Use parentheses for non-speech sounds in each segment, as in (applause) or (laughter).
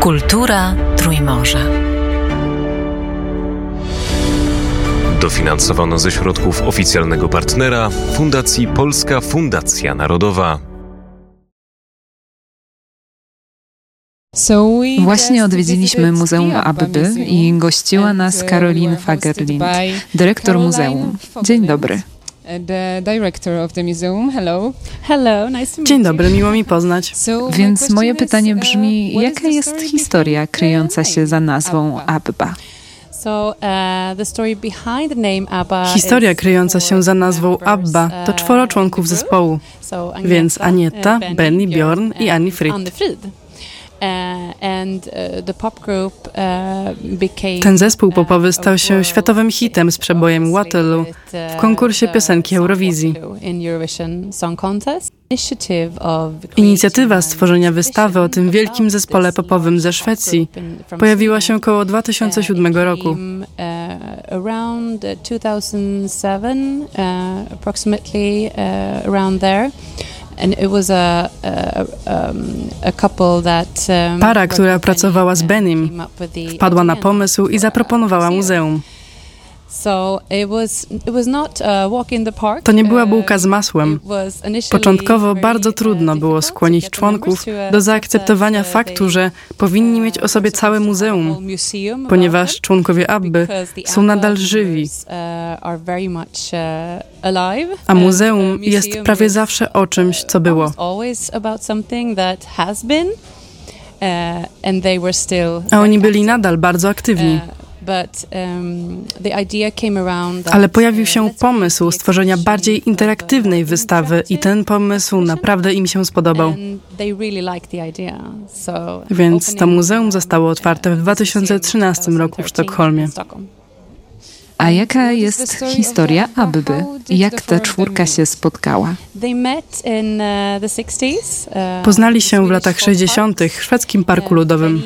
Kultura Trójmorza. Dofinansowano ze środków oficjalnego partnera Fundacji Polska Fundacja Narodowa. Właśnie odwiedziliśmy Muzeum Abby i gościła nas Caroline Fagerlind, dyrektor muzeum. Dzień dobry. Dzień dobry, miło mi poznać. (laughs) Więc moje pytanie brzmi, jaka jest historia kryjąca się za nazwą Abba? Historia kryjąca się za nazwą ABBA to czworo członków zespołu, więc Anieta, Benny, Bjorn i Annie Fried. Ten zespół popowy stał się światowym hitem z przebojem Waterloo w konkursie piosenki Eurowizji. Inicjatywa stworzenia wystawy o tym wielkim zespole popowym ze Szwecji pojawiła się około 2007 roku. Around 2007, approximately around there. Para, która pracowała z Benim, wpadła na pomysł i zaproponowała muzeum. To nie była bułka z masłem. Początkowo bardzo trudno było skłonić członków do zaakceptowania faktu, że powinni mieć o sobie całe muzeum, ponieważ członkowie Abby są nadal żywi. A muzeum jest prawie zawsze o czymś, co było. A oni byli nadal bardzo aktywni. Um, Ale pojawił się pomysł stworzenia bardziej interaktywnej wystawy i ten pomysł naprawdę im się spodobał. Więc to muzeum zostało otwarte w 2013 roku w Sztokholmie. A jaka jest historia Abby? Jak ta czwórka się spotkała? Poznali się w latach 60. w szwedzkim parku ludowym.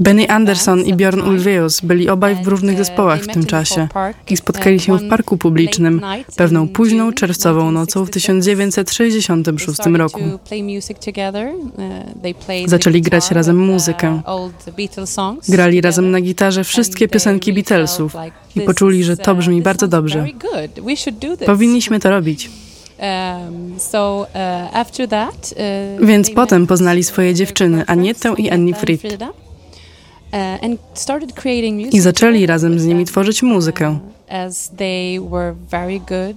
Benny Anderson i Björn Ulvaeus byli obaj w różnych zespołach w tym czasie i spotkali się w parku publicznym pewną późną czerwcową nocą w 1966 roku. Zaczęli grać razem muzykę. Grali razem na gitarze wszystkie piosenki Beatlesów i poczuli, że to brzmi bardzo dobrze. Powinniśmy to robić. Więc potem poznali swoje dziewczyny, Anietę i Annie Fried. I zaczęli razem z nimi tworzyć muzykę,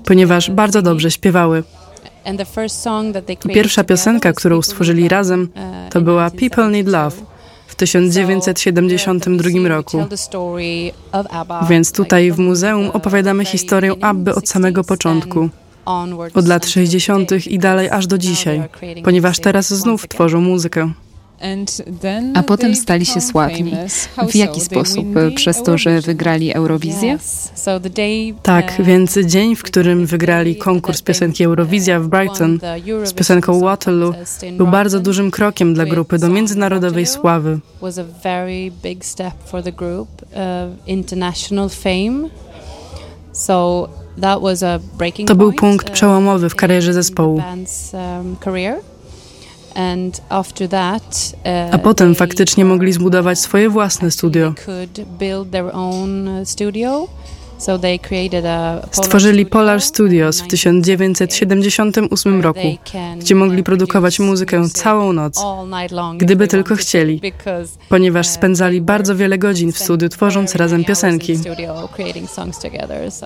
ponieważ bardzo dobrze śpiewały. Pierwsza piosenka, którą stworzyli razem, to była People Need Love 1972 roku. Więc tutaj w muzeum opowiadamy historię Abby od samego początku od lat 60. i dalej aż do dzisiaj, ponieważ teraz znów tworzą muzykę. A potem stali się sławni. W jaki sposób? Przez to, że wygrali Eurowizję? Tak, więc dzień, w którym wygrali konkurs piosenki Eurowizja w Brighton z piosenką Waterloo, był bardzo dużym krokiem dla grupy do międzynarodowej sławy. To był punkt przełomowy w karierze zespołu. A potem faktycznie mogli zbudować swoje własne studio. Stworzyli Polar Studios w 1978 roku, gdzie mogli produkować muzykę całą noc, gdyby tylko chcieli, ponieważ spędzali bardzo wiele godzin w studiu tworząc razem piosenki.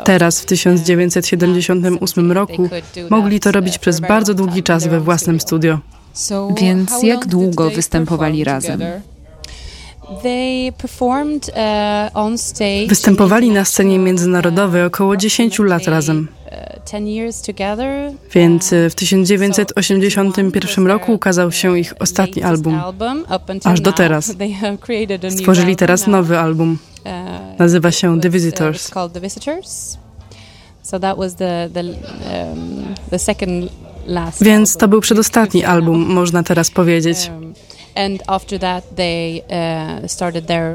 Teraz, w 1978 roku, mogli to robić przez bardzo długi czas we własnym studio. Więc jak długo występowali razem? Uh, Występowali na scenie międzynarodowej około 10 lat razem. Uh, Więc uh, w 1981 roku ukazał się ich ostatni album. Aż do teraz. (laughs) Stworzyli teraz nowy album. Nazywa się The Visitors. Więc to był przedostatni album, można teraz powiedzieć. Um,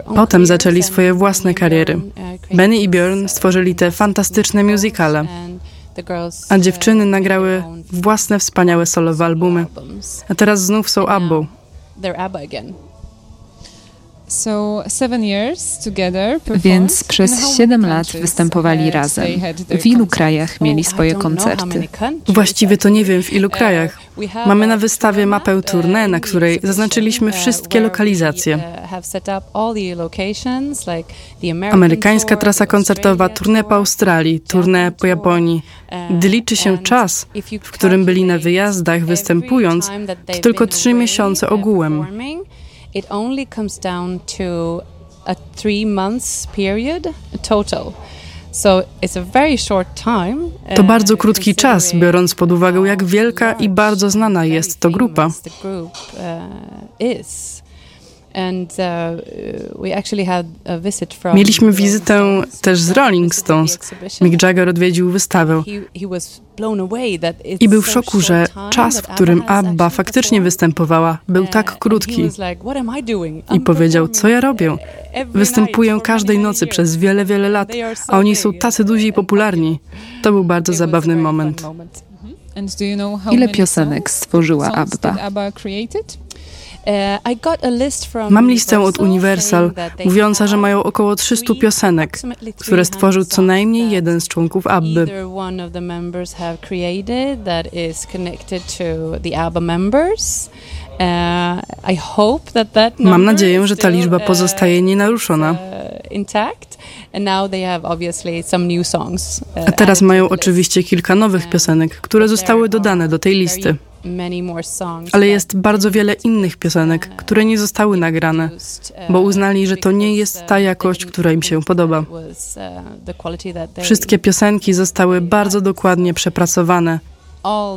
Uh, Potem zaczęli swoje własne kariery. Uh, Benny i Björn stworzyli te fantastyczne musicale. a dziewczyny nagrały własne wspaniałe solowe albumy. A teraz znów są Abbą. Więc przez siedem lat występowali razem. W ilu krajach mieli swoje koncerty? Właściwie to nie wiem w ilu krajach. Mamy na wystawie mapę tournée, na której zaznaczyliśmy wszystkie lokalizacje. Amerykańska trasa koncertowa, tournée po Australii, tournée po Japonii. Gdy liczy się czas, w którym byli na wyjazdach występując, to tylko trzy miesiące ogółem it only comes down to a three months period total. To bardzo krótki czas, biorąc pod uwagę, jak wielka i bardzo znana jest to grupa. Uh, Mieliśmy wizytę też z Rolling Stones. Mick Jagger odwiedził wystawę i był w szoku, że czas, w którym Abba faktycznie występowała, był tak krótki. I powiedział, co ja robię? Występuję każdej nocy przez wiele, wiele lat, a oni są tacy duzi i popularni. To był bardzo zabawny moment. Ile piosenek stworzyła Abba? Uh, Mam listę od Universal, mówiąca, że mają około 300 piosenek, które stworzył co najmniej jeden z członków ABBY. Mam nadzieję, że ta liczba uh, pozostaje nienaruszona. Uh, A teraz mają oczywiście kilka nowych piosenek, które zostały dodane do tej listy. Ale jest bardzo wiele innych piosenek, które nie zostały nagrane, bo uznali, że to nie jest ta jakość, która im się podoba. Wszystkie piosenki zostały bardzo dokładnie przepracowane.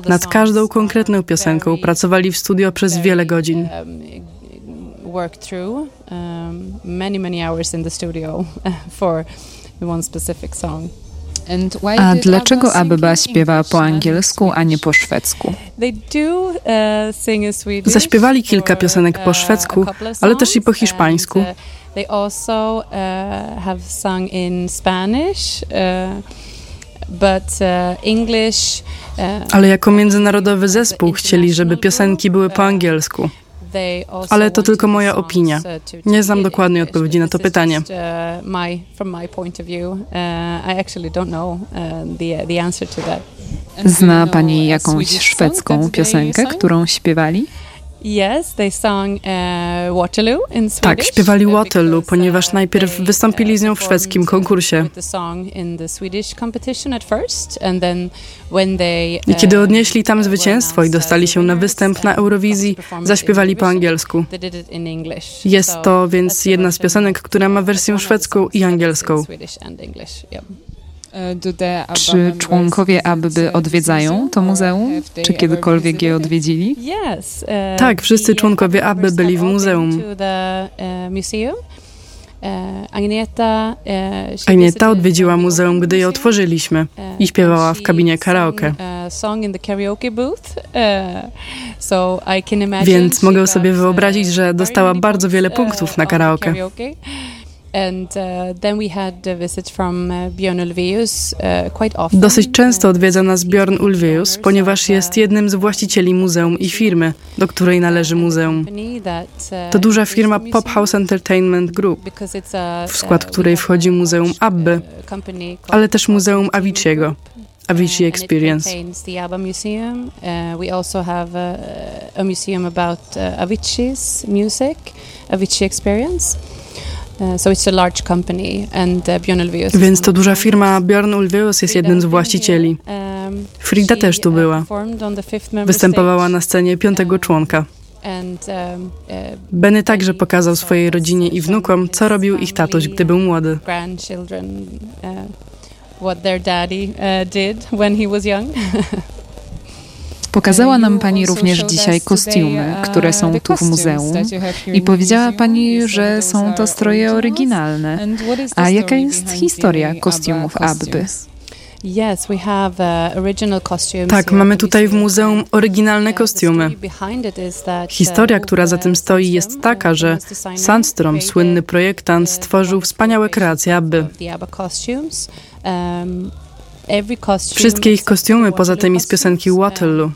Nad każdą konkretną piosenką pracowali w studio przez wiele godzin. through um, many, many hours in the studio (laughs) for one specific song. A dlaczego Abba śpiewa po angielsku, a nie po szwedzku? Uh, Zaśpiewali kilka piosenek po uh, szwedzku, ale też i po hiszpańsku. They also have sung in Spanish, but English. Ale jako międzynarodowy zespół chcieli, żeby piosenki były po angielsku. Ale to tylko moja opinia. Nie znam dokładnej odpowiedzi na to pytanie. Zna Pani jakąś szwedzką piosenkę, którą śpiewali? Tak, śpiewali Waterloo, ponieważ najpierw wystąpili z nią w szwedzkim konkursie. I kiedy odnieśli tam zwycięstwo i dostali się na występ na Eurowizji, zaśpiewali po angielsku. Jest to więc jedna z piosenek, która ma wersję szwedzką i angielską. Czy członkowie ABBY odwiedzają to muzeum? Czy kiedykolwiek je odwiedzili? Tak, wszyscy członkowie ABBY byli w muzeum. Agnieta odwiedziła muzeum, gdy je otworzyliśmy i śpiewała w kabinie karaoke. Więc mogę sobie wyobrazić, że dostała bardzo wiele punktów na karaoke. Dosyć często odwiedza nas Bjorn Ulvaeus, ponieważ jest jednym z właścicieli muzeum i firmy, do której należy muzeum. Uh, to duża firma Pop House Entertainment Group, w skład której wchodzi Muzeum Abby, ale też Muzeum Avicii'ego. Avicii Experience. Uh, we also have a, a museum about uh, Avicii's music, Avicii Experience. Uh, so it's a large company and uh, Björn Ulvaeus Więc to duża firma. Björn Ulvaeus jest jednym z właścicieli. Um, Frida też tu była. Uh, Występowała na scenie piątego członka. Um, Benny także pokazał swojej rodzinie i wnukom, co robił ich tatuś, gdy był młody. What their daddy did when he was young. (laughs) Pokazała nam Pani również dzisiaj kostiumy, które są tu w muzeum i powiedziała Pani, że są to stroje oryginalne. A jaka jest historia kostiumów Abby? Tak, mamy tutaj w muzeum oryginalne kostiumy. Historia, która za tym stoi, jest taka, że Sandstrom, słynny projektant, stworzył wspaniałe kreacje Abby. Wszystkie ich kostiumy poza tymi z piosenki Waterloo.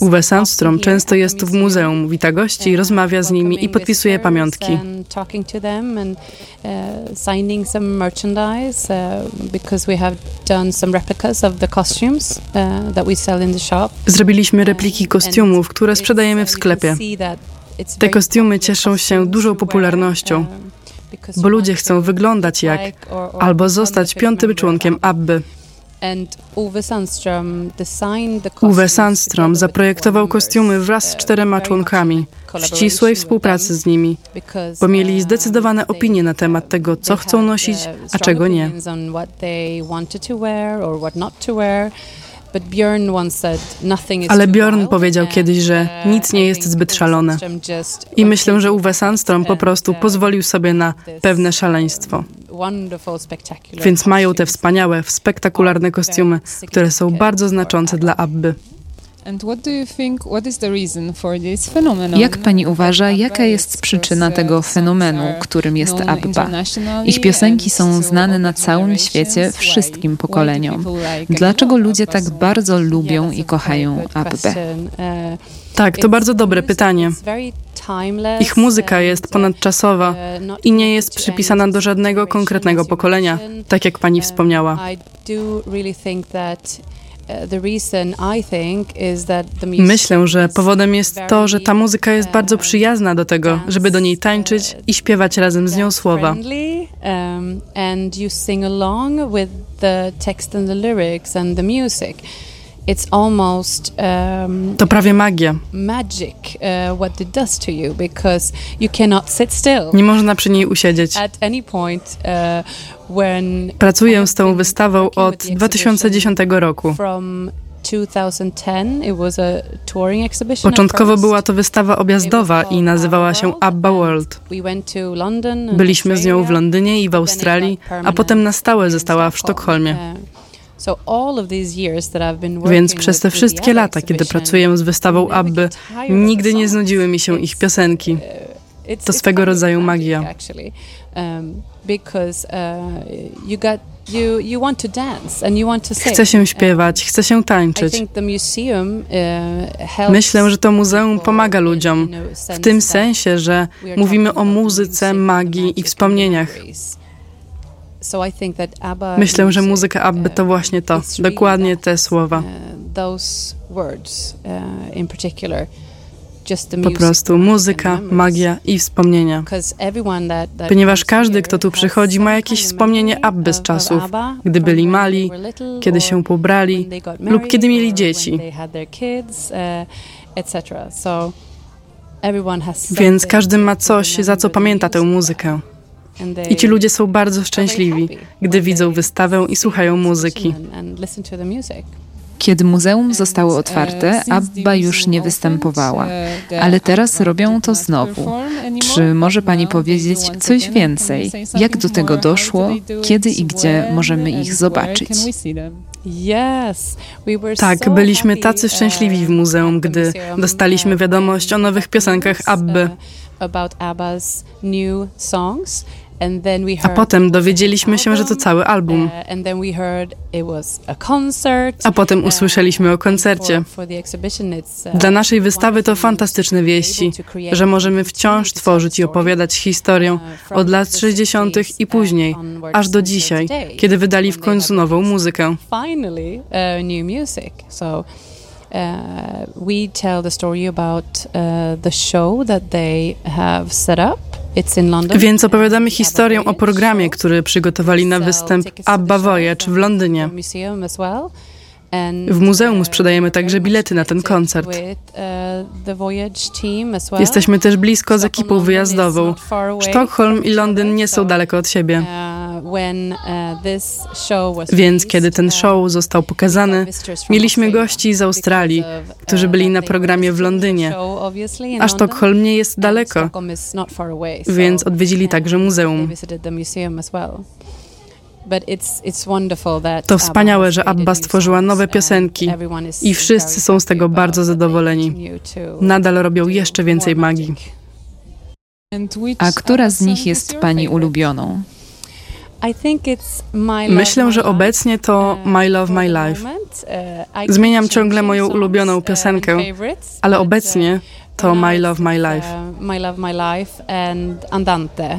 Uwe Sandstrom często jest w muzeum, wita gości, rozmawia z nimi i podpisuje pamiątki. Zrobiliśmy repliki kostiumów, które sprzedajemy w sklepie. Te kostiumy cieszą się dużą popularnością, um, bo ludzie chcą wyglądać jak albo zostać piątym członkiem Abby. Uwe Sandstrom zaprojektował kostiumy wraz z czterema członkami, w ścisłej współpracy z nimi, bo mieli uh, zdecydowane opinie na temat tego, co chcą nosić, a czego nie. Ale Bjorn powiedział kiedyś, że uh, nic nie jest zbyt szalone. I myślę, że Uwe Sandstrom po prostu uh, pozwolił sobie na pewne szaleństwo. Więc mają te wspaniałe, spektakularne kostiumy, które są bardzo znaczące dla Abby. Jak pani uważa, jaka jest przyczyna tego fenomenu, którym jest ABBA? Ich piosenki są znane na całym świecie wszystkim pokoleniom. Dlaczego ludzie tak bardzo lubią i kochają ABBA? Tak, to bardzo dobre pytanie. Ich muzyka jest ponadczasowa i nie jest przypisana do żadnego konkretnego pokolenia, tak jak pani wspomniała. Myślę, że powodem jest to, że ta muzyka jest bardzo przyjazna do tego, żeby do niej tańczyć i śpiewać razem z nią słowa. Um, It's almost um, to prawie magia. Magic uh, what it does to you because you cannot sit still. Nie można przy niej usiedzieć. At any point uh, when Pracuję z tą wystawą od 2010 roku. From 2010, it was a touring exhibition Początkowo była to wystawa objazdowa i nazywała się ABBA World. Byliśmy z nią w Londynie i w Australii, a potem na stałe została w Sztokholmie. Więc przez te wszystkie lata, kiedy pracuję z wystawą Abby, nigdy nie znudziły mi się ich piosenki. To swego rodzaju magia. Chcę się śpiewać, chcę się tańczyć. Uh, Myślę, że to muzeum pomaga ludziom w tym sensie, że mówimy o muzyce, magii i wspomnieniach. Myślę, że muzyka Abby to uh, właśnie to, dokładnie te słowa. Uh, uh, po prostu muzyka, magia i wspomnienia. Ponieważ każdy, kto tu przychodzi, ma jakieś wspomnienie Abby z czasów, gdy byli mali, kiedy się pobrali lub kiedy mieli dzieci. Więc każdy ma coś, za co pamięta tę muzykę. I ci ludzie są bardzo szczęśliwi, gdy widzą wystawę i słuchają muzyki. Kiedy muzeum zostało otwarte, Abba już nie występowała, ale teraz robią to znowu. Czy może Pani powiedzieć coś więcej? Jak do tego doszło? Kiedy i gdzie możemy ich zobaczyć? Tak, byliśmy tacy szczęśliwi w muzeum, gdy dostaliśmy wiadomość o nowych piosenkach Abby. A potem dowiedzieliśmy się, że to cały album. Uh, A potem usłyszeliśmy o koncercie. Uh, Dla naszej wystawy to fantastyczne wieści, że możemy wciąż tworzyć i opowiadać historię uh, od lat 60. i później, aż do dzisiaj, kiedy wydali w końcu nową muzykę. Uh, we tell the story about uh, the show that they have set up. Więc opowiadamy historię o programie, który przygotowali na występ Abba Voyage w Londynie. W muzeum sprzedajemy także bilety na ten koncert. Jesteśmy też blisko z ekipą wyjazdową. Sztokholm i Londyn nie są daleko od siebie. Więc kiedy ten show został pokazany, mieliśmy gości z Australii, którzy byli na programie w Londynie, a Sztokholm nie jest daleko, więc odwiedzili także muzeum. To wspaniałe, że Abba stworzyła nowe piosenki i wszyscy są z tego bardzo zadowoleni. Nadal robią jeszcze więcej magii. A która z nich jest Pani ulubioną? Myślę, że obecnie to My Love My Life. Zmieniam ciągle moją ulubioną piosenkę, ale obecnie to My Love My Life. My Love My Life and Andante.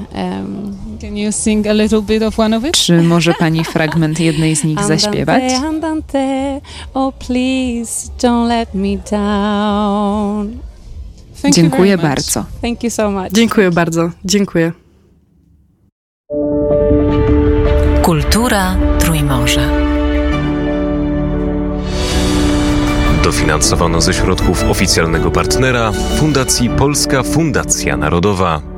Can you sing a little bit of one of it? Czy może pani fragment jednej z nich zaśpiewać? Andante, andante, oh please don't let me down. Dziękuję bardzo. Thank you so much. Dziękuję bardzo. Dziękuję. Kultura Trójmorza. Dofinansowano ze środków oficjalnego partnera Fundacji Polska Fundacja Narodowa.